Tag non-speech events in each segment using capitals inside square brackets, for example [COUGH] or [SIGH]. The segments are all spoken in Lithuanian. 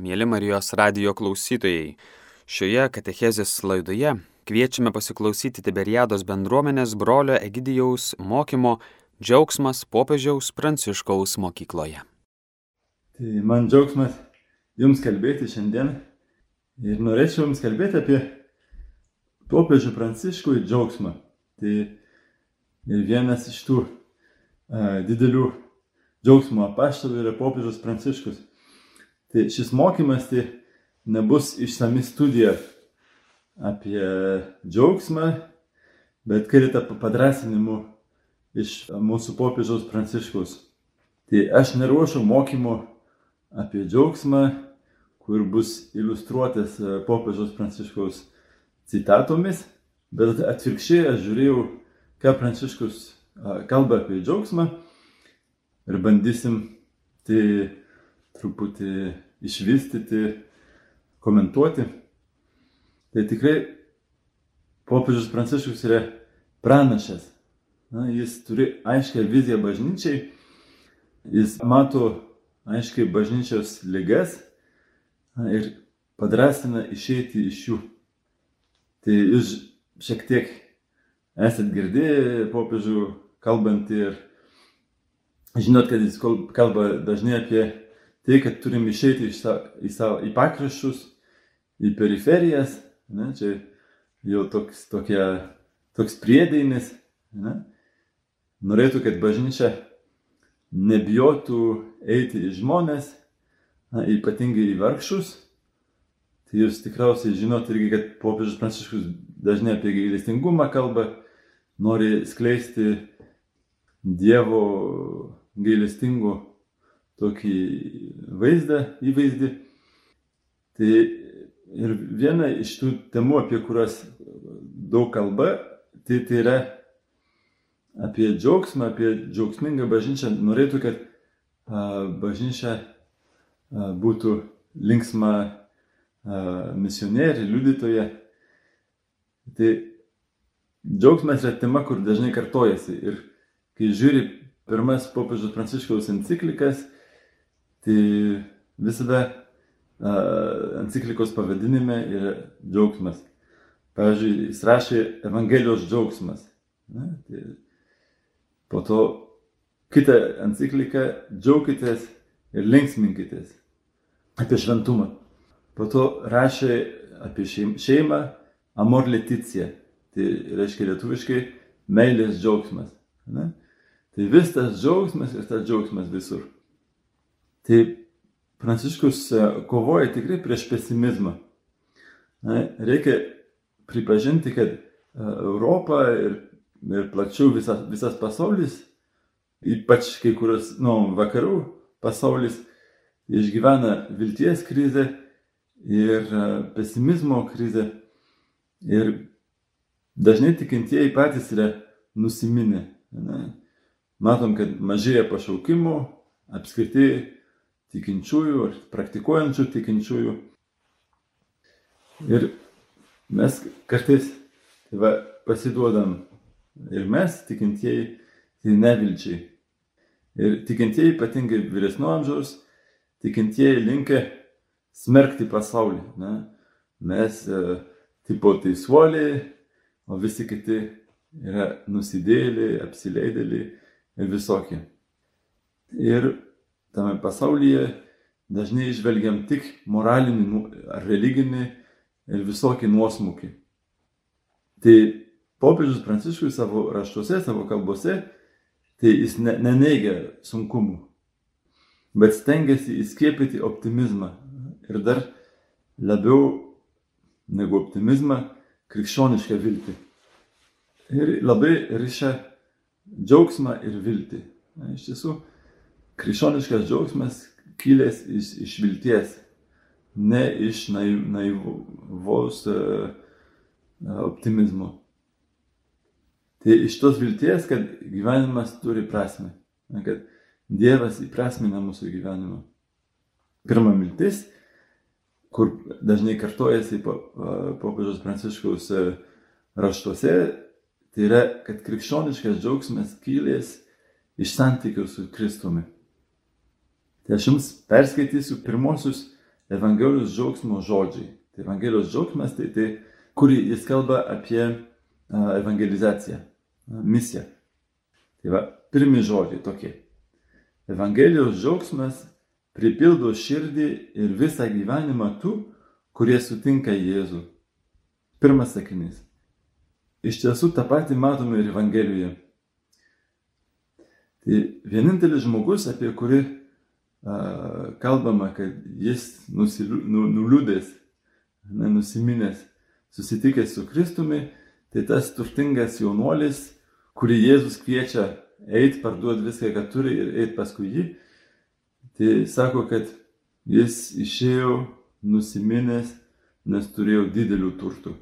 Mėly Marijos radio klausytojai, šioje katechezės laidoje kviečiame pasiklausyti Tiberiados bendruomenės brolio Egidijaus mokymo Džiaugsmas popiežiaus Pranciškaus mokykloje. Tai man džiaugsmas jums kalbėti šiandien ir norėčiau jums kalbėti apie popiežių Pranciškų ir džiaugsmą. Tai vienas iš tų a, didelių džiaugsmo apaštalų yra popiežius Pranciškus. Tai šis mokymas tai nebus išsami studija apie džiaugsmą, bet keletą padrasinimų iš mūsų popiežiaus pranciškaus. Tai aš neruošiu mokymų apie džiaugsmą, kur bus iliustruotas popiežiaus pranciškaus citatomis, bet atvirkščiai aš žiūrėjau, ką pranciškus kalba apie džiaugsmą ir bandysim tai truputį išvystyti, komentuoti. Tai tikrai popiežius Pranciškus yra pranašas. Na, jis turi aiškę viziją bažnyčiai, jis mato aiškiai bažnyčios lygas na, ir padrasina išeiti iš jų. Tai jūs šiek tiek esat girdėję popiežių kalbantį ir žinot, kad jis kalba dažnai apie tai, kad turim išeiti iš sa, į, savo, į pakraščius, į periferijas, ne, čia jau toks, tokia, toks priedainis, ne, norėtų, kad bažnyčia nebijotų eiti į žmonės, na, ypatingai į vargšus. Tai jūs tikriausiai žinot irgi, kad popiežius Pranciškus dažnai apie gailestingumą kalba, nori skleisti Dievo gailestingų tokį vaizdą, įvaizdį. Tai ir viena iš tų temų, apie kurias daug kalba, tai, tai yra apie džiaugsmą, apie džiaugsmingą bažnyčią. Norėtų, kad a, bažnyčia a, būtų linksma a, misionierė, liudytoja. Tai džiaugsmas yra tema, kur dažnai kartojasi. Ir kai žiūri pirmas popiežiaus pranciškaus enciklikas, Tai visada uh, enciklikos pavadinime yra džiaugsmas. Pavyzdžiui, jis rašė Evangelijos džiaugsmas. Ne? Tai po to kitą encikliką džiaukitės ir linksminkitės apie šventumą. Po to rašė apie šeimą Amor Leticija. Tai reiškia lietuviškai meilės džiaugsmas. Ne? Tai vis tas džiaugsmas ir tas džiaugsmas visur. Tai Pranciškus e, kovoja tikrai prieš pesimizmą. Reikia pripažinti, kad e, Europa ir, ir plačiau visas, visas pasaulis, ypač kai kurios nu, vakarų pasaulis, išgyvena vilties krizę ir e, pesimizmo krizę. Ir dažnai tikintieji patys yra nusiminę. Matom, kad mažėja pašaukimų, apskritai tikinčiųjų ar praktikuojančių tikinčiųjų. Ir mes kartais tai va, pasiduodam ir mes tikintieji tai nevilčiai. Ir tikintieji, ypatingai vyresnio amžiaus, tikintieji linkia smerkti pasaulį. Ne? Mes e, tipo teisuoliai, o visi kiti yra nusidėliai, apsileidėliai ir visokie. Ir tame pasaulyje dažnai išvelgiam tik moralinį nu, ar religinį ir visokį nuosmukį. Tai popiežius Pranciškus savo raštuose, savo kalbose, tai jis ne, neneigia sunkumų, bet stengiasi įskiepyti optimizmą ir dar labiau negu optimizmą krikščionišką viltį. Ir labai ryšia džiaugsmą ir viltį. Na, iš tiesų, krikščioniškas džiaugsmas kilęs iš, iš vilties, ne iš naiv, naivos uh, optimizmo. Tai iš tos vilties, kad gyvenimas turi prasme, kad Dievas įprasmina mūsų gyvenimą. Pirma mintis, kur dažnai kartojasi popiežiaus Pranciškaus e, raštuose, tai yra, kad krikščioniškas džiaugsmas kilės iš santykių su Kristumi. Tai aš jums perskaitysiu pirmosius Evangelijos džiaugsmo žodžiai. Tai Evangelijos džiaugsmas tai, tai kurį jis kalba apie evangelizaciją, misiją. Tai va, pirmi žodžiai tokie. Evangelijos džiaugsmas pripildo širdį ir visą gyvenimą tų, kurie sutinka Jėzų. Pirmas sakinys. Iš tiesų tą patį matome ir Evangelijoje. Tai vienintelis žmogus, apie kurį kalbama, kad jis nu, nuliūdęs, nenusiminęs, susitikęs su Kristumi, tai tas turtingas jaunuolis, kurį Jėzus kviečia eiti, parduoti viską, ką turi ir eiti paskui jį, tai sako, kad jis išėjo nusiminęs, nes turėjo didelių turtų.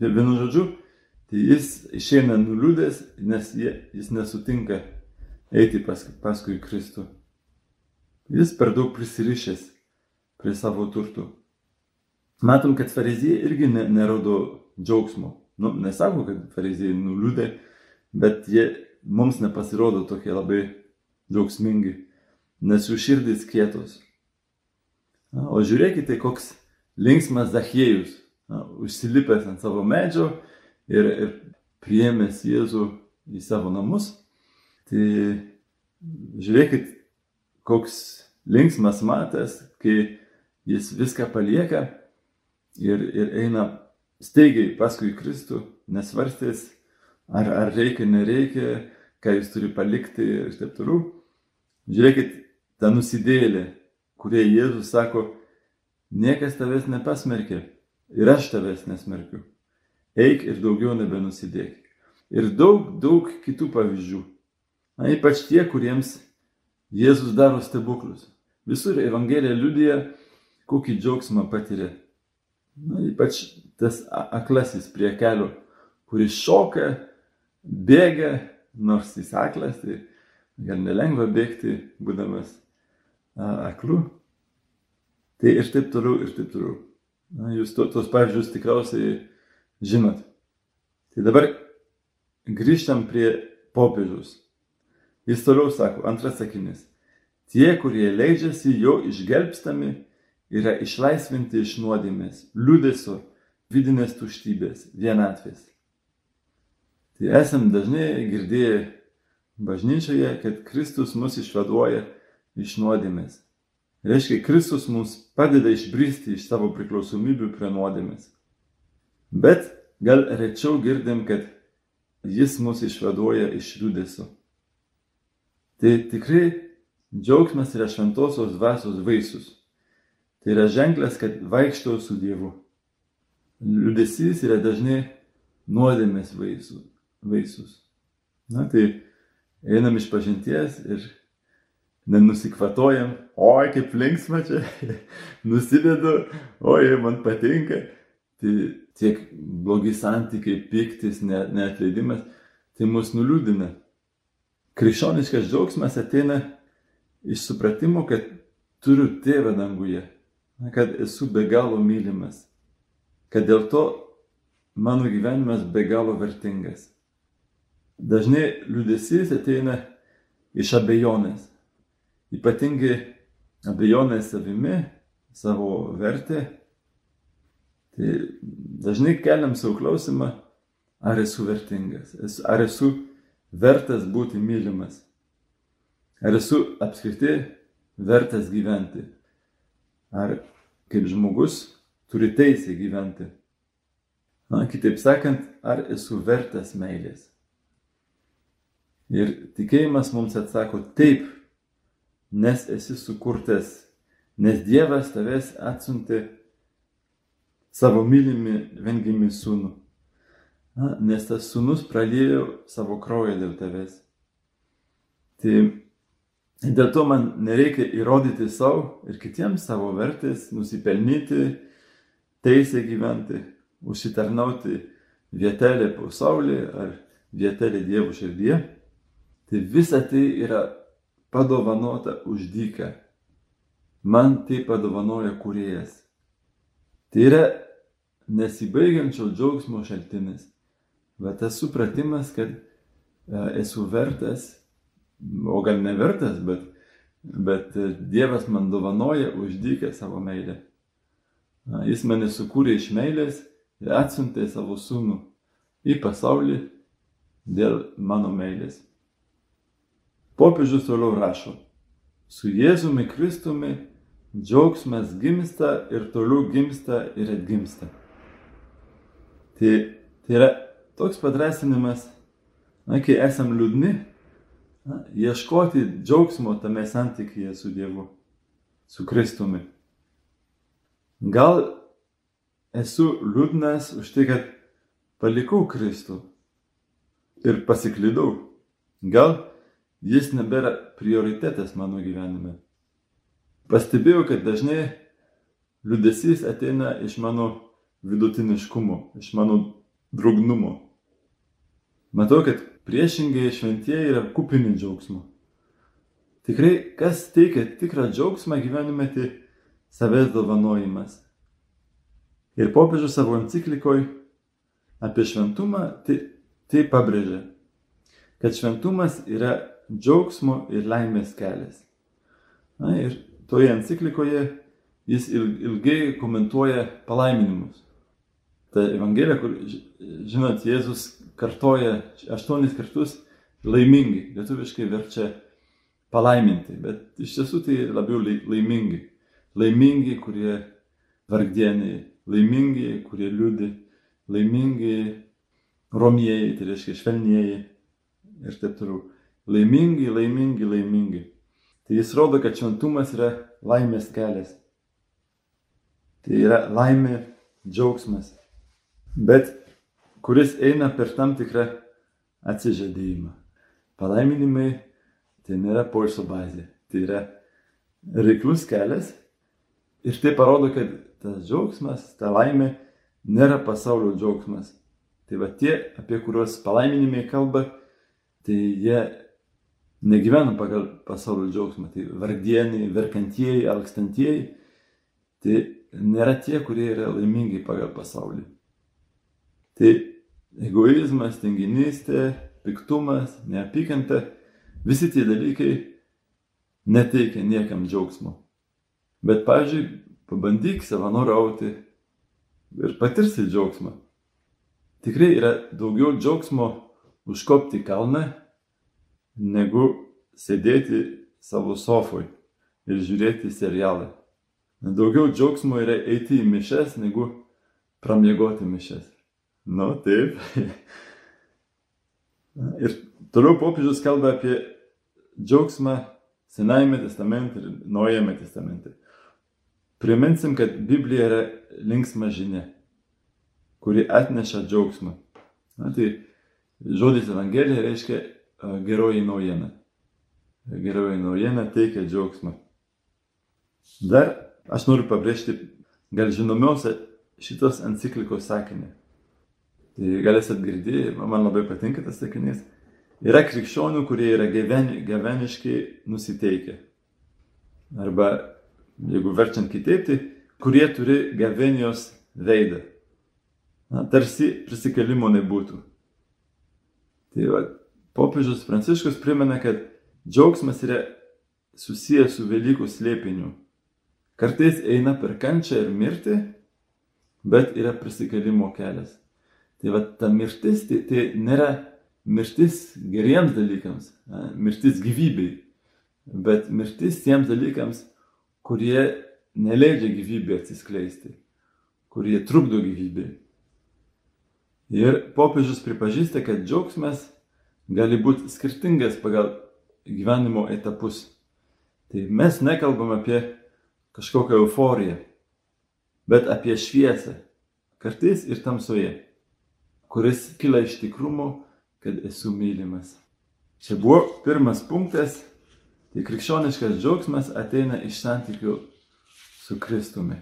Ir vienu žodžiu, tai jis išeina nuliūdęs, nes jis nesutinka eiti pas, paskui Kristų. Jis per daug prisirišęs prie savo turtų. Matom, kad farizijai irgi ne, nerodo džiaugsmo. Nu, nesako, kad farizijai nuliūdė, bet jie mums nepasirodo tokie labai džiaugsmingi, nes jų širdys kietos. O žiūrėkite, koks linksmas Zachiejus, užsilipęs ant savo medžio ir, ir priėmęs Jėzų į savo namus. Tai žiūrėkit, koks linksmas matas, kai jis viską palieka ir, ir eina staigiai paskui Kristų, nesvarstės, ar, ar reikia, nereikia, ką jis turi palikti ir taip toliau. Žiūrėkit, ta nusidėlė, kurie Jėzus sako, niekas tavęs nepasmerkė ir aš tavęs nesmerkiu. Eik ir daugiau nebenusidėk. Ir daug, daug kitų pavyzdžių. Na, ypač tie, kuriems Jėzus daro stebuklus. Visur Evangelija liudija, kokį džiaugsmą patiria. Na, ypač tas aklasis prie kelio, kuris šoka, bėga, nors jis aklas, tai gal nelengva bėgti, būdamas aklu. Tai ir taip toliau, ir taip toliau. Na, jūs to, tos pavyzdžius tikriausiai žinot. Tai dabar grįžtam prie popiežiaus. Jis toliau sako, antras sakinys. Tie, kurie leidžiasi jo išgelbstami, yra išlaisvinti iš nuodėmės, liūdėsio, vidinės tuštybės, vienatvės. Tai esam dažnai girdėję bažnyčioje, kad Kristus mus išvaduoja iš nuodėmės. Reiškia, Kristus mums padeda išbristi iš savo priklausomybių prie nuodėmės. Bet gal rečiau girdim, kad Jis mus išvaduoja iš liūdėsio. Tai tikrai džiaugsmas yra šventosios dvasios vaisius. Tai yra ženklas, kad vaikštau su Dievu. Liudesys yra dažnai nuodėmės vaisius. Na tai einam iš pažinties ir nenusikvatojam, oi kaip linksma čia, [LAUGHS] nusidedu, oi man patinka. Tai tiek blogi santykiai, piktis, neatleidimas, tai mus nuliūdina. Krikščioniškas džiaugsmas ateina iš supratimo, kad turiu tėvą danguje, kad esu be galo mylimas, kad dėl to mano gyvenimas be galo vertingas. Dažnai liūdėsys ateina iš abejonės, ypatingai abejonės savimi, savo vertė. Tai dažnai keliam savo klausimą, ar esu vertingas, ar esu vertas būti mylimas? Ar esu apskritai vertas gyventi? Ar kaip žmogus turi teisę gyventi? Na, kitaip sakant, ar esu vertas meilės? Ir tikėjimas mums atsako taip, nes esi sukurtas, nes Dievas tavęs atsiuntė savo mylimi vengimi sūnų. Na, nes tas sunus pralėjo savo kraują dėl tavęs. Tai dėl to man nereikia įrodyti savo ir kitiems savo vertės, nusipelnyti, teisę gyventi, užsitarnauti vietelę po saulė ar vietelę Dievo širdyje. Tai visa tai yra padovanota už dyką. Man tai padovanoja kuriejas. Tai yra nesibaigiančio džiaugsmo šaltinis. Bet tas supratimas, kad e, esu vertas, o gal nevertas, bet, bet Dievas man dovanoja uždykę savo meilę. Jis mane sukūrė iš meilės ir atsiuntė savo sūnų į pasaulį dėl mano meilės. Popiežius toliau rašo, su Jėzumi Kristumi džiaugsmas gimsta ir toliau gimsta ir atgimsta. Tai, tai yra toks padrasinimas, na, kai esam liūdni, na, ieškoti džiaugsmo tame santykyje su Dievu, su Kristumi. Gal esu liūdnas už tai, kad palikau Kristų ir pasiklydau. Gal jis nebėra prioritetas mano gyvenime. Pastebėjau, kad dažnai liūdėsys ateina iš mano vidutiniškumo, iš mano drugnumo. Matau, kad priešingai šventieji yra kupini džiaugsmo. Tikrai, kas teikia tikrą džiaugsmą gyvenime, tai savęs dovanojimas. Ir popiežius savo enciklikoje apie šventumą tai, tai pabrėžia, kad šventumas yra džiaugsmo ir laimės kelias. Na ir toje enciklikoje jis ilgai komentuoja palaiminimus. Ta Evangelija, kur, žinot, Jėzus kartoja aštuonis kartus laimingi, lietuviškai verčia palaiminti, bet iš tiesų tai labiau laimingi laimingi, kurie vargdieniai, laimingi, kurie liūdi, laimingi romieji, tai reiškia švelnieji ir taip toliau. Laimingi, laimingi, laimingi. Tai jis rodo, kad šventumas yra laimės kelias. Tai yra laimė, džiaugsmas. Bet kuris eina per tam tikrą atsižadėjimą. Palaiminimai tai nėra poilsio bazė. Tai yra reiklus kelias, Ir tai parodo, kad tas džiaugsmas, ta laimė nėra pasaulio džiaugsmas. Tai va tie, apie kuriuos palaiminimai kalba, tai jie negyvena pagal pasaulio džiaugsmą. Tai vardieniai, verkantieji, alkstantieji, tai nėra tie, kurie yra laimingi pagal pasaulį. Tai egoizmas, tinginystė, piktumas, neapykanta, visi tie dalykai neteikia niekam džiaugsmo. Bet, pavyzdžiui, pabandyk savanoriauti ir patirsi džiaugsmą. Tikrai yra daugiau džiaugsmo užkopti kalną, negu sėdėti savo sofoj ir žiūrėti serialą. Daugiau džiaugsmo yra eiti į mišes, negu pramiegoti mišes. Nu, taip. ir toliau popiežius kalba apie džiaugsmą Senajame testamente ir Naujame testamente. Priminsim, kad Biblija yra linksma žinia, kuri atneša džiaugsmą. Na, tai žodis Evangelija reiškia geroji naujiena. Geroji naujiena teikia džiaugsmą. Dar aš noriu pabrėžti gal žinomiausią šitos enciklikos sakinį. Tai gal esat girdėję, man labai patinka tas sakinys. Yra krikščionių, kurie yra gyveniškai nusiteikę. Arba jeigu verčiant kitaip, tai kurie turi gavenijos veidą. Na, tarsi prisikelimo nebūtų. Tai va, popiežius Pranciškus primena, kad džiaugsmas yra susijęs su Velykų slėpiniu. Kartais eina per kančią ir mirtį, bet yra prisikelimo kelias. Tai va, ta mirtis tai, tai nėra mirtis geriems dalykams, mirtis gyvybei, bet mirtis tiems dalykams, kurie neleidžia gyvybė atsiskleisti, kurie trukdo gyvybė. Ir popiežius pripažįsta, kad džiaugsmas gali būti skirtingas pagal gyvenimo etapus. Tai mes nekalbam apie kažkokią euforiją, bet apie šviesą, kartais ir tamsoje, kuris kyla iš tikrumo, kad esu mylimas. Čia buvo pirmas punktas Tai krikščioniškas džiaugsmas ateina iš santykių su Kristumi.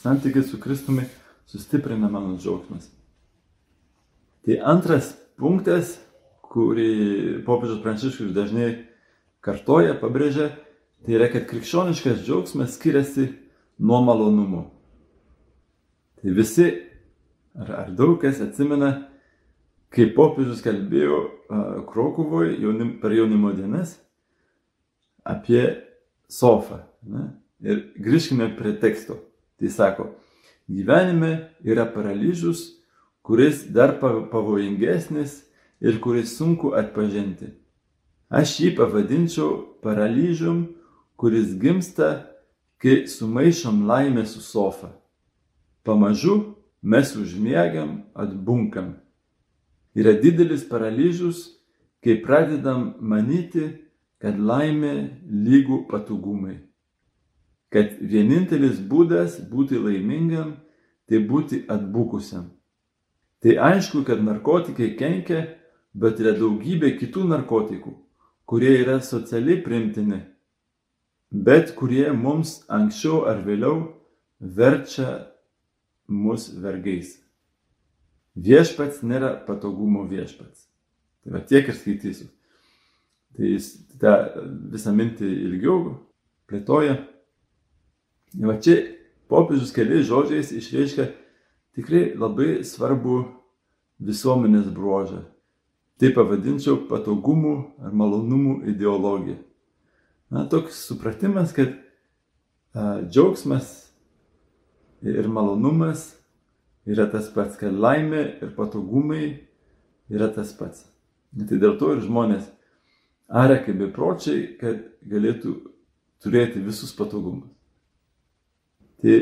Santykis su Kristumi sustiprina mano džiaugsmas. Tai antras punktas, kurį popiežius Pranciškus dažnai kartoja, pabrėžia, tai yra, kad krikščioniškas džiaugsmas skiriasi nuo malonumo. Tai visi, ar, ar daug kas atsimena, kai popiežius kalbėjo Krokuvoje jaunim, per jaunimo dienas, apie sofą. Ne? Ir grįžkime prie teksto. Tai sako, gyvenime yra paralyžius, kuris dar pavojingesnis ir kuris sunku atpažinti. Aš jį pavadinčiau paralyžium, kuris gimsta, kai sumaišom laimę su sofa. Pamažu mes užmiegam, atbunkam. Yra didelis paralyžius, kai pradedam manyti, kad laimė lygų patogumai. Kad vienintelis būdas būti laimingam - tai būti atbukusiam. Tai aišku, kad narkotikai kenkia, bet yra daugybė kitų narkotikų, kurie yra socialiai primtini, bet kurie mums anksčiau ar vėliau verčia mus vergais. Viešpats nėra patogumo viešpats. Tai va tiek ir skaitysiu. Tai jis tą visą mintį ilgiau plėtoja. Va čia popiežius keliais žodžiais išreiškia tikrai labai svarbu visuomenės bruožą. Tai pavadinčiau patogumų ar malonumų ideologija. Na, toks supratimas, kad a, džiaugsmas ir malonumas yra tas pats, kad laimė ir patogumai yra tas pats. Tai dėl to ir žmonės aria kaip bepročiai, kad galėtų turėti visus patogumus. Tai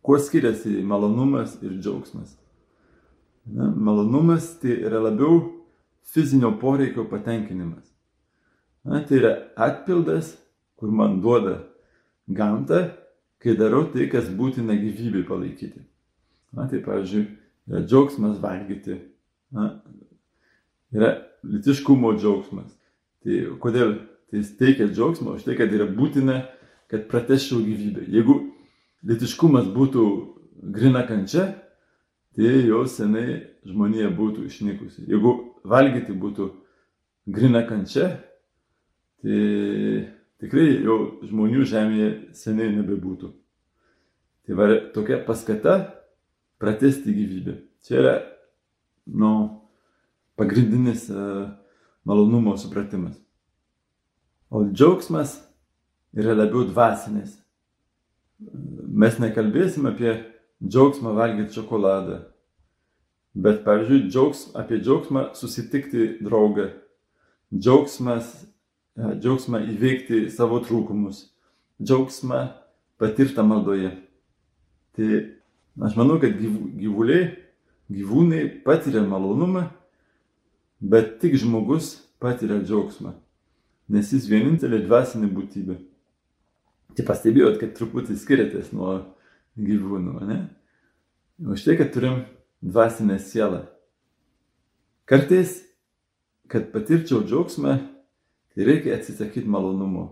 kuo skiriasi malonumas ir džiaugsmas? Na, malonumas tai yra labiau fizinio poreikio patenkinimas. Na, tai yra atpildas, kur man duoda gamta, kai darau tai, kas būtina gyvybei palaikyti. Na, tai pavyzdžiui, yra džiaugsmas valgyti, na, yra litiškumo džiaugsmas. Tai kodėl tai jis teikia džiaugsmą? Už tai, kad yra būtina, kad prateščiau gyvybę. Jeigu litiškumas būtų grina kančia, tai jau senai žmonija būtų išnykusi. Jeigu valgyti būtų grina kančia, tai tikrai jau žmonių žemėje seniai nebebūtų. Tai va tokia paskata pratesti gyvybę. Čia yra, nu, pagrindinis uh, malonumo supratimas. O džiaugsmas yra labiau dvasinis. Mes nekalbėsim apie džiaugsmą valgyti šokoladą, bet, pavyzdžiui, džiaugs, apie džiaugsmą susitikti draugą, džiaugsmas, džiaugsmą įveikti savo trūkumus, džiaugsmą patirtą maldoje. Tai aš manau, kad gyvuliai, gyvūnai patiria malonumą bet tik žmogus patiria džiaugsmą, nes jis vienintelė dvasinė būtybė. Tai pastebėjot, kad truputį skiriatės nuo gyvūnų, ne? Už tai, kad turim dvasinę sielą. Kartais, kad patirčiau džiaugsmą, tai reikia atsisakyti malonumo.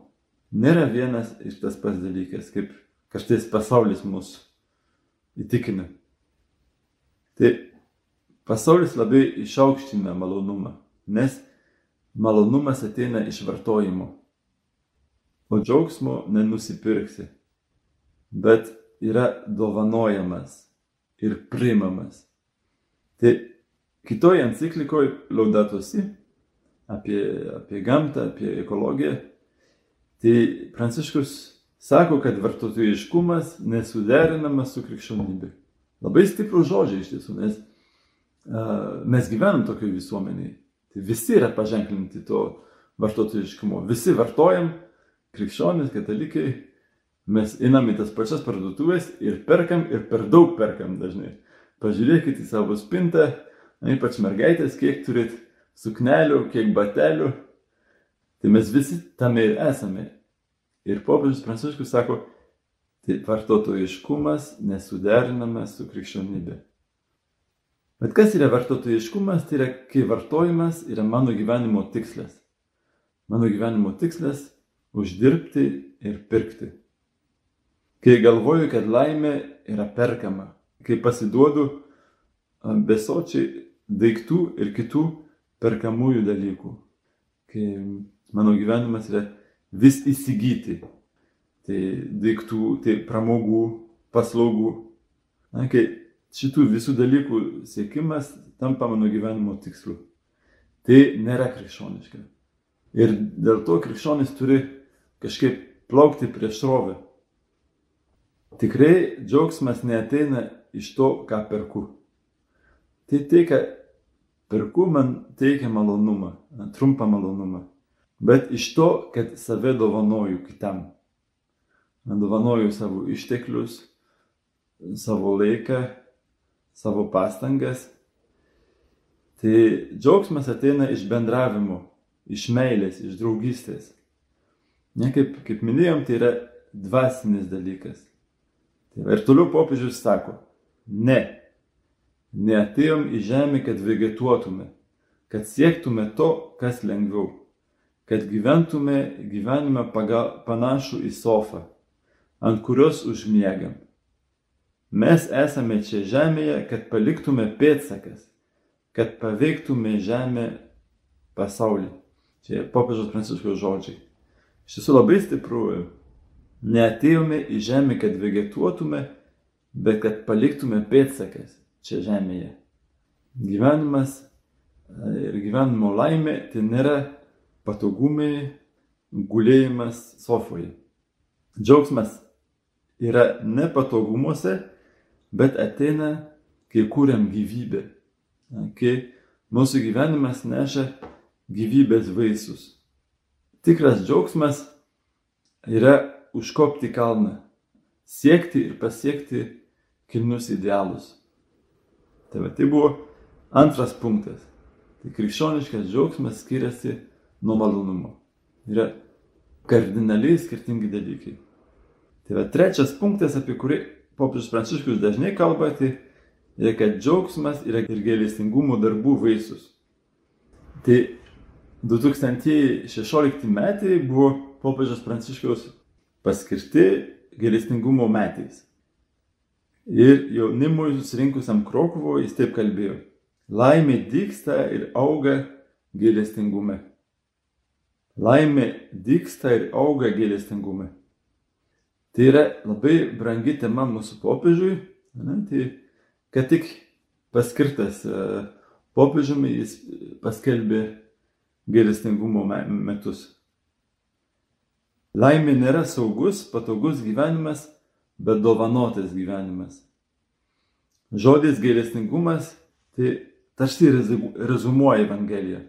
Nėra vienas iš tas pats dalykas, kaip kažtais pasaulis mus įtikina. Tai Pasaulis labai išaukština malonumą, nes malonumas ateina iš vartojimo, o džiaugsmo nenusipirksi, bet yra dovanojamas ir priimamas. Tai kitoje enciklikoje Laudatosi apie, apie gamtą, apie ekologiją, tai Pranciškus sako, kad vartotojiškumas nesuderinamas su krikščionybė. Labai stiprų žodžiai iš tiesų, nes mes gyvenam tokioje visuomenėje. Tai visi yra paženklinti to vartotojiškumo. Visi vartojam, krikščionys, katalikai, mes einam į tas pačias parduotuvės ir perkam ir per daug perkam dažnai. Pažiūrėkite į savo spintą, ypač mergaitės, kiek turit suknelių, kiek batelių. Tai mes visi tame ir esame. Ir popiežius Pranciškus sako, tai vartotojiškumas nesuderinamas su krikščionybė. Bet kas yra vartotojiškumas? Tai yra, kai vartojimas yra mano gyvenimo tikslas. Mano gyvenimo tikslas - uždirbti ir pirkti. Kai galvoju, kad laimė yra perkama, kai pasiduodu besočiai daiktų ir kitų perkamųjų dalykų. Kai mano gyvenimas yra vis įsigyti. Tai daiktų, tai pramogų, paslaugų. Na, kai šitų visų dalykų siekimas tampa mano gyvenimo tikslu. Tai nėra krikščioniška. Ir dėl to krikščionis turi kažkaip plaukti prieš srovę. Tikrai džiaugsmas neateina iš to, ką perku. Tai tai, ką perku, man teikia malonumą, trumpą malonumą. Bet iš to, kad save dovanoju kitam. Dovanoju savo išteklius, savo laiką, savo pastangas. Tai džiaugsmas ateina iš bendravimo, iš meilės, iš draugystės. Ne kaip, kaip minėjom, tai yra dvasinis dalykas. Tai va, ir toliau popiežius sako, ne, neatėjom į žemę, kad vegetuotume, kad siektume to, kas lengviau, kad gyventume gyvenime pagal, panašų į sofą, ant kurios užmiegam. Mes esame čia žemėje, kad paliktume pėtsakas, kad paveiktume žemę pasaulį. Čia popiežiaus pranciškos žodžiai. Iš tiesų labai stipru. Neatėjome į žemę, kad vegetuotume, bet kad paliktume pėtsakas čia žemėje. Gyvenimas e, ir gyvenimo laimė tai nėra patogumai, gulėjimas sofoje. Džiaugsmas yra ne patogumuose, bet ateina, kai kūriam gyvybę. Kai mūsų gyvenimas neša gyvybės vaisius. Tikras džiaugsmas yra užkopti kalną, siekti ir pasiekti kilnus idealus. Tai, va, tai buvo antras punktas. Tai krikščioniškas džiaugsmas skiriasi nuo malonumo. Yra kardinaliai skirtingi dalykai. Tai va, trečias punktas, apie kurį popiežius Pranciškus dažnai kalba, tai yra, kad džiaugsmas yra ir gailestingumo darbų vaisius. Tai 2016 metai buvo popiežiaus Pranciškaus paskirti gailestingumo metais. Ir jaunimui susirinkusiam Krokuvo jis taip kalbėjo. Laimė dyksta ir auga gailestingume. Laimė dyksta ir auga gailestingume. Tai yra labai brangi tema mūsų popiežiui. Ne, tai, kad tik paskirtas e, popiežiumi jis paskelbė gailestingumo metus. Laimė nėra saugus, patogus gyvenimas, bet dovanotas gyvenimas. Žodis gailestingumas tai tarsi rezumuoja Evangeliją.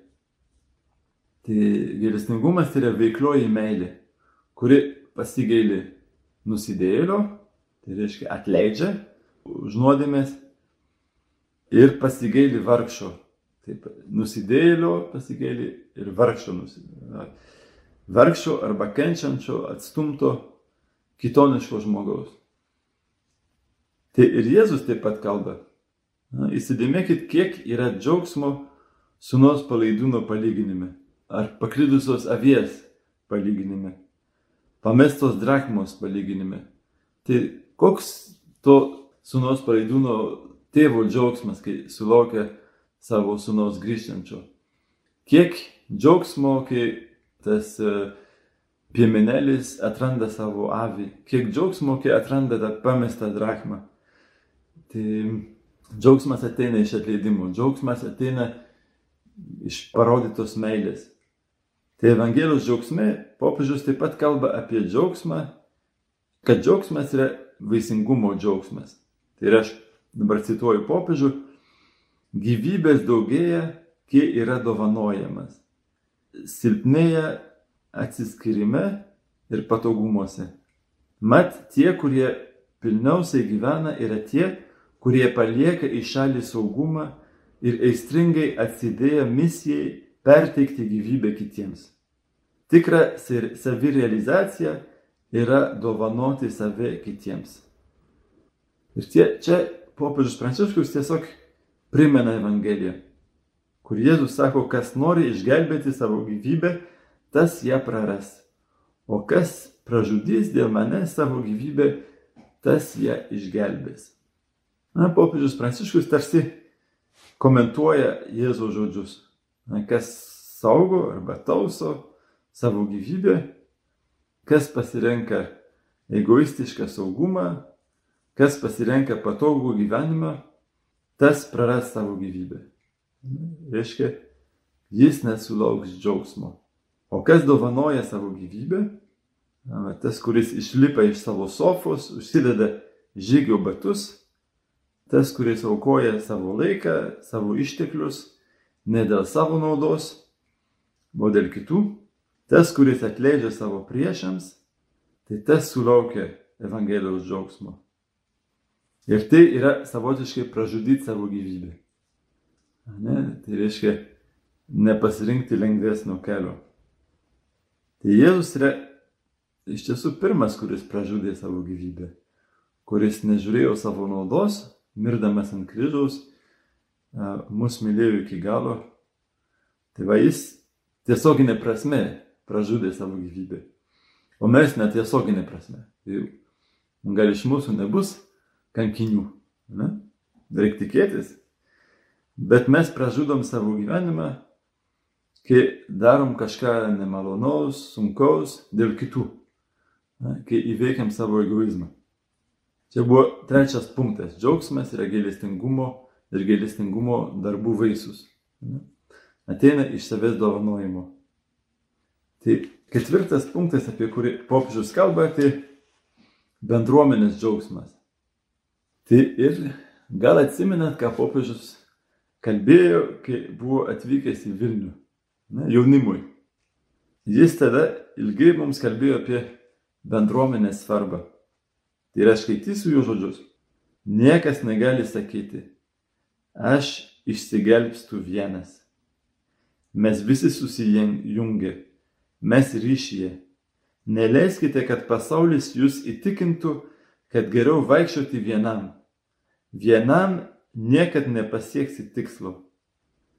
Tai gailestingumas tai yra veiklioji meilė, kuri pasigaili nusidėlio, tai reiškia atleidžia už nuodėmės ir pasigaili vargšo, Taip, nusidėlio pasigėlė ir vargšo nusidėlio. Vargšo arba kenčiančio atstumto kitoniško žmogaus. Tai ir Jėzus taip pat kalba. Na, įsidėmėkit, kiek yra džiaugsmo sunos palaidūno palyginime ar paklydusios avies palyginime, pamestos drachmos palyginime. Tai koks to sunos palaidūno tėvo džiaugsmas, kai sulaukia savo sunaus grįžtančio. Kiek džiaugsmo, kai tas e, piemenelis atranda savo avį, kiek džiaugsmo, kai atranda tą pamestą drachmą. Tai džiaugsmas ateina iš atleidimo, džiaugsmas ateina iš parodytos meilės. Tai Evangelijos džiaugsme popiežius taip pat kalba apie džiaugsmą, kad džiaugsmas yra vaisingumo džiaugsmas. Tai yra, aš dabar cituoju popiežių, gyvybės daugėja, kai yra dovanojamas. Silpnėja atsiskirime ir patogumuose. Mat tie, kurie pilniausiai gyvena, yra tie, kurie palieka į šalį saugumą ir aistringai atsidėję misijai perteikti gyvybę kitiems. Tikra savirealizacija yra dovanoti save kitiems. Ir tie, čia popiežius Pranciškus tiesiog primena Evangeliją, kur Jėzus sako, kas nori išgelbėti savo gyvybę, tas ją praras. O kas pražudys dėl mane savo gyvybę, tas ją išgelbės. Na, popiežius Pranciškus tarsi komentuoja Jėzaus žodžius. Na, kas saugo arba tauso savo gyvybę, kas pasirenka egoistišką saugumą, kas pasirenka patogų gyvenimą, tas praras savo gyvybę. Reiškia, jis nesulauks džiaugsmo. O kas dovanoja savo gyvybę, tas, kuris išlipa iš savo sofos, užsideda žygio batus, tas, kuris aukoja savo laiką, savo išteklius, ne dėl savo naudos, o dėl kitų, tas, kuris atleidžia savo priešams, tai tas sulaukia Evangelijos džiaugsmo. Ir tai yra savotiškai pražudyti savo gyvybę. Ne? Tai reiškia nepasirinkti lengvesnio kelio. Tai Jėzus yra iš tiesų pirmas, kuris pražudė savo gyvybę, kuris nežiūrėjo savo naudos, mirdamas ant kryžiaus, mus mylėjo iki galo. Tai va jis tiesioginė prasme pražudė savo gyvybę. O mes netiesioginė prasme. Tai gal iš mūsų nebus kankinių. Ne? Reikia tikėtis. Bet mes pražudom savo gyvenimą, kai darom kažką nemalonaus, sunkaus dėl kitų. Ne? Kai įveikiam savo egoizmą. Čia buvo trečias punktas. Džiaugsmas yra gailestingumo ir gailestingumo darbų vaisius. Ateina iš savęs dovanojimo. Tai ketvirtas punktas, apie kurį popiežius kalba, tai bendruomenės džiaugsmas. Tai ir gal atsimenat, ką popiežius kalbėjo, kai buvo atvykęs į Vilnių, ne, jaunimui. Jis tada ilgai mums kalbėjo apie bendruomenės svarbą. Yra, aš skaitysiu jų žodžius. Niekas negali sakyti, aš išsigelbstu vienas. Mes visi susijungia, mes ryšyje. Neleiskite, kad pasaulis jūs įtikintų, kad geriau vaikščioti vienam Vienam niekad nepasieksi tikslo.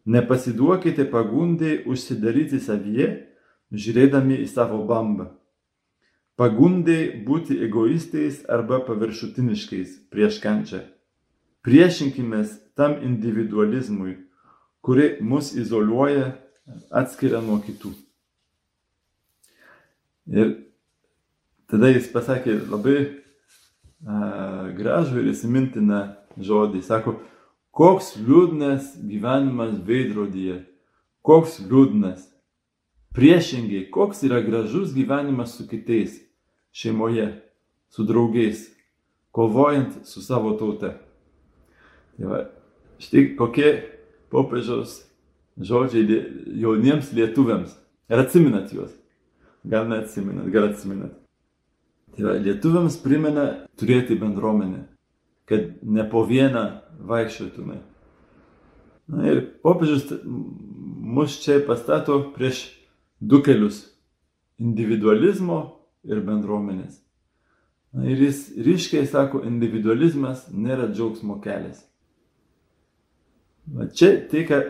Nepasiduokite pagundai užsidaryti savyje, žiūrėdami į savo bambą. Pagundai būti egoistais arba paviršutiniškais prieš kančią. Priešinkimės tam individualizmui, kuri mus izoliuoja, atskiria nuo kitų. Ir tada jis pasakė labai a, gražų ir įsimintiną žodį. Sako, koks liūdnas gyvenimas veidrodyje, koks liūdnas. Priešingai, koks yra gražus gyvenimas su kitais, šeimoje, su draugais, kovojant su savo tauta. Tai va, štai kokie popiežiaus žodžiai jauniems lietuviams. Ir atsiminat juos. Gal neatsiminat, gal atsiminat. Tai va, lietuviams primena turėti bendruomenę kad ne po vieną vaikščiotume. Na ir popiežius mus čia pastato prieš du kelius - individualizmo ir bendruomenės. Na ir jis ryškiai sako, individualizmas nėra džiaugsmo kelias. Va čia tai, ką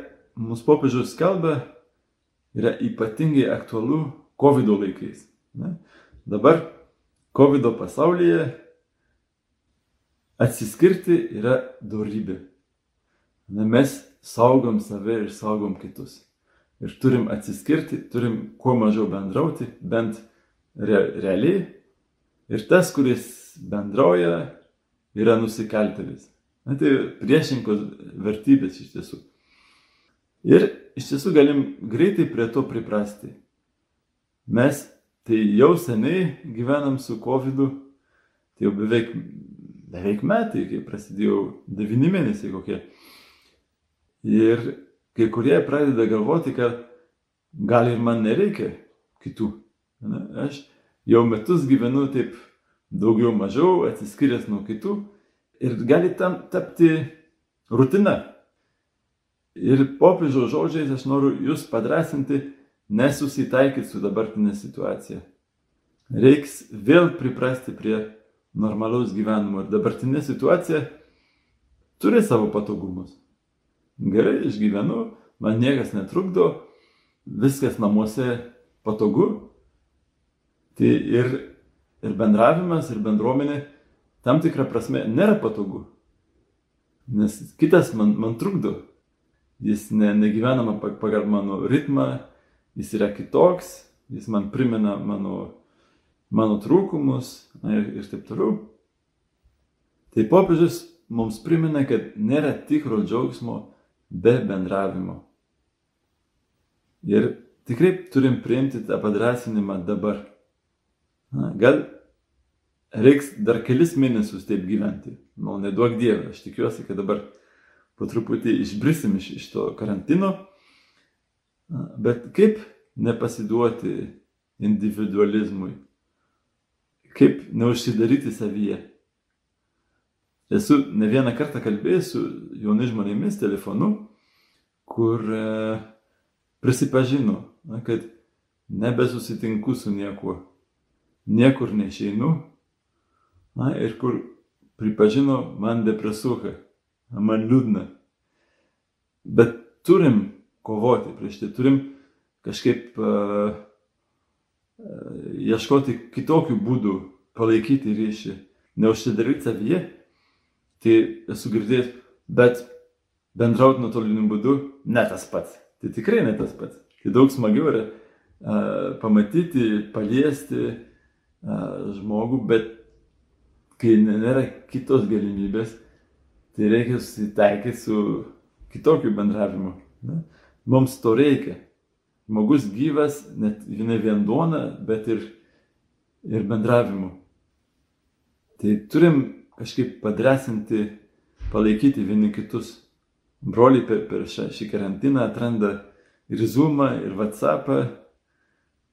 mūsų popiežius kalba, yra ypatingai aktualu COVID laikais. Ne? Dabar COVID pasaulyje Atsiskirti yra dorybė. Na, mes saugom save ir saugom kitus. Ir turim atsiskirti, turim kuo mažiau bendrauti, bent re, realiai. Ir tas, kuris bendrauja, yra nusikaltelis. Na, tai priešinkos vertybės iš tiesų. Ir iš tiesų galim greitai prie to priprasti. Mes tai jau seniai gyvenam su COVID, tai jau beveik beveik metai, kai prasidėjo devyni mėnesiai kokie. Ir kai kurie pradeda galvoti, kad gal ir man nereikia kitų. Ne? Aš jau metus gyvenu taip daugiau mažiau atsiskyręs nuo kitų ir gali tam tapti rutina. Ir popiežiaus žodžiais aš noriu jūs padrasinti, nesusitaikyti su dabartinė situacija. Reiks vėl priprasti prie normalaus gyvenimo. Ir dabartinė situacija turi savo patogumus. Gerai, išgyvenu, man niekas netrukdo, viskas namuose patogu. Tai ir, ir bendravimas, ir bendruomenė tam tikrą prasme nėra patogu. Nes kitas man, man trukdo. Jis ne, negyvenama pagal mano ritmą, jis yra kitoks, jis man primena mano mano trūkumus na, ir, ir taip toliau. Tai popiežius mums primena, kad nėra tikro džiaugsmo be bendravimo. Ir tikrai turim priimti tą padrasinimą dabar. Na, gal reiks dar kelis mėnesius taip gyventi. Nu, neduok Dievę, aš tikiuosi, kad dabar po truputį išbrisim iš, iš to karantino. Bet kaip nepasiduoti individualizmui? Kaip neužsidaryti savyje? Esu ne vieną kartą kalbėjęs su jaunai žmonėmis telefonu, kur e, prisipažino, na, kad nebesusitinku su niekuo, niekur neišeinu, na, ir kur pripažino man depresuoja, man liūdna. Bet turim kovoti prieš tai, turim kažkaip uh, ieškoti kitokių būdų palaikyti ryšį, neužsidaryti savyje. Tai esu girdėjęs, bet bendrauti nuotoliniu būdu ne tas pats. Tai tikrai ne tas pats. Tai daug smagiau yra uh, pamatyti, paliesti uh, žmogų, bet kai nėra kitos galimybės, tai reikia susitaikyti su kitokiu bendravimu. Ne? Mums to reikia. Žmogus gyvas, net ne vien duona, bet ir, ir bendravimu. Tai turim kažkaip padresinti, palaikyti vieni kitus. Broliai per, per šį karantiną atranda ir Zoomą, ir WhatsAppą.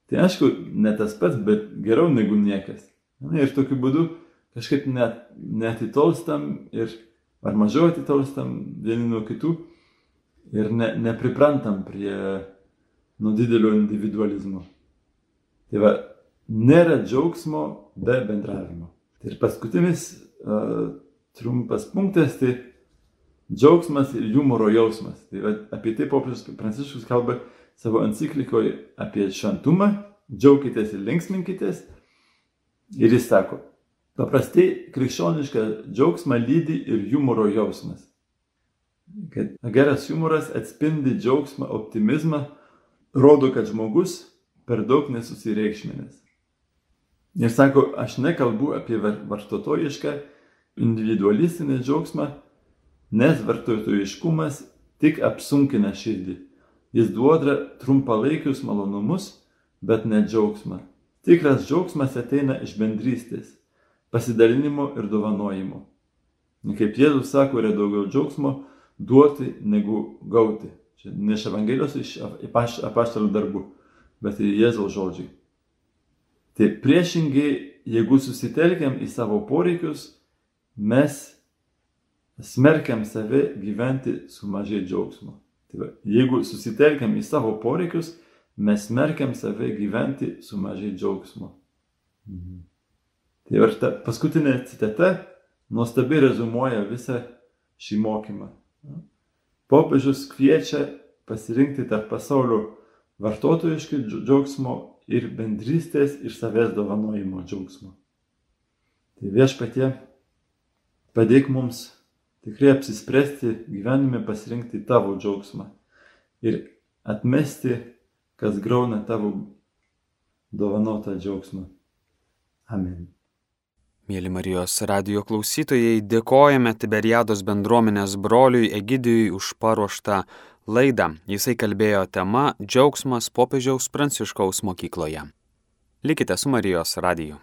Tai aišku, ne tas pats, bet geriau negu niekas. Ir tokiu būdu kažkaip net, netitolstam ir ar mažiau atitolstam vieni nuo kitų ir ne, nepriprantam prie nuo didelio individualizmo. Tai va, nėra džiaugsmo be bendravimo. Tai ir paskutinis uh, trumpas punktas, tai džiaugsmas ir humoro jausmas. Tai va, apie tai popiežius Pranciškus kalba savo enciklikoje apie šventumą, džiaukitės ir linksminkitės. Ir jis sako, Paprastai krikščionišką džiaugsmą lydi ir humoro jausmas. Kad geras humoras atspindi džiaugsmą, optimizmą, rodo, kad žmogus per daug nesusireikšminės. Ir sako, aš nekalbu apie vartotojišką, individualistinį džiaugsmą, nes vartotojiškumas tik apsunkina širdį. Jis duoda trumpalaikius malonumus, bet ne džiaugsmą. Tikras džiaugsmas ateina iš bendrystės pasidalinimo ir dovanojimo. Kaip Jėzus sako, yra daugiau džiaugsmo duoti negu gauti. Čia ne iš Evangelijos, iš apaštalų darbų, bet ir Jėzaus žodžiai. Tai priešingai, jeigu susitelkiam į savo poreikius, mes smerkiam save gyventi su mažai džiaugsmo. Tai va, jeigu susitelkiam į savo poreikius, mes smerkiam save gyventi su mažai džiaugsmo. Mhm. Tai ir ta paskutinė citata nuostabiai rezumuoja visą šį mokymą. Popiežius kviečia pasirinkti tarp pasaulio vartotojiškų džiaugsmo ir bendrystės ir savęs dovanojimo džiaugsmo. Tai viešpatie, padėk mums tikrai apsispręsti gyvenime pasirinkti tavo džiaugsmą ir atmesti, kas grauna tavo dovanotą džiaugsmą. Amen. Mėly Marijos radio klausytojai, dėkojame Tiberiados bendruomenės broliui Egidijui už paruoštą laidą. Jisai kalbėjo tema Džiaugsmas popiežiaus pranciškaus mokykloje. Likite su Marijos radiju.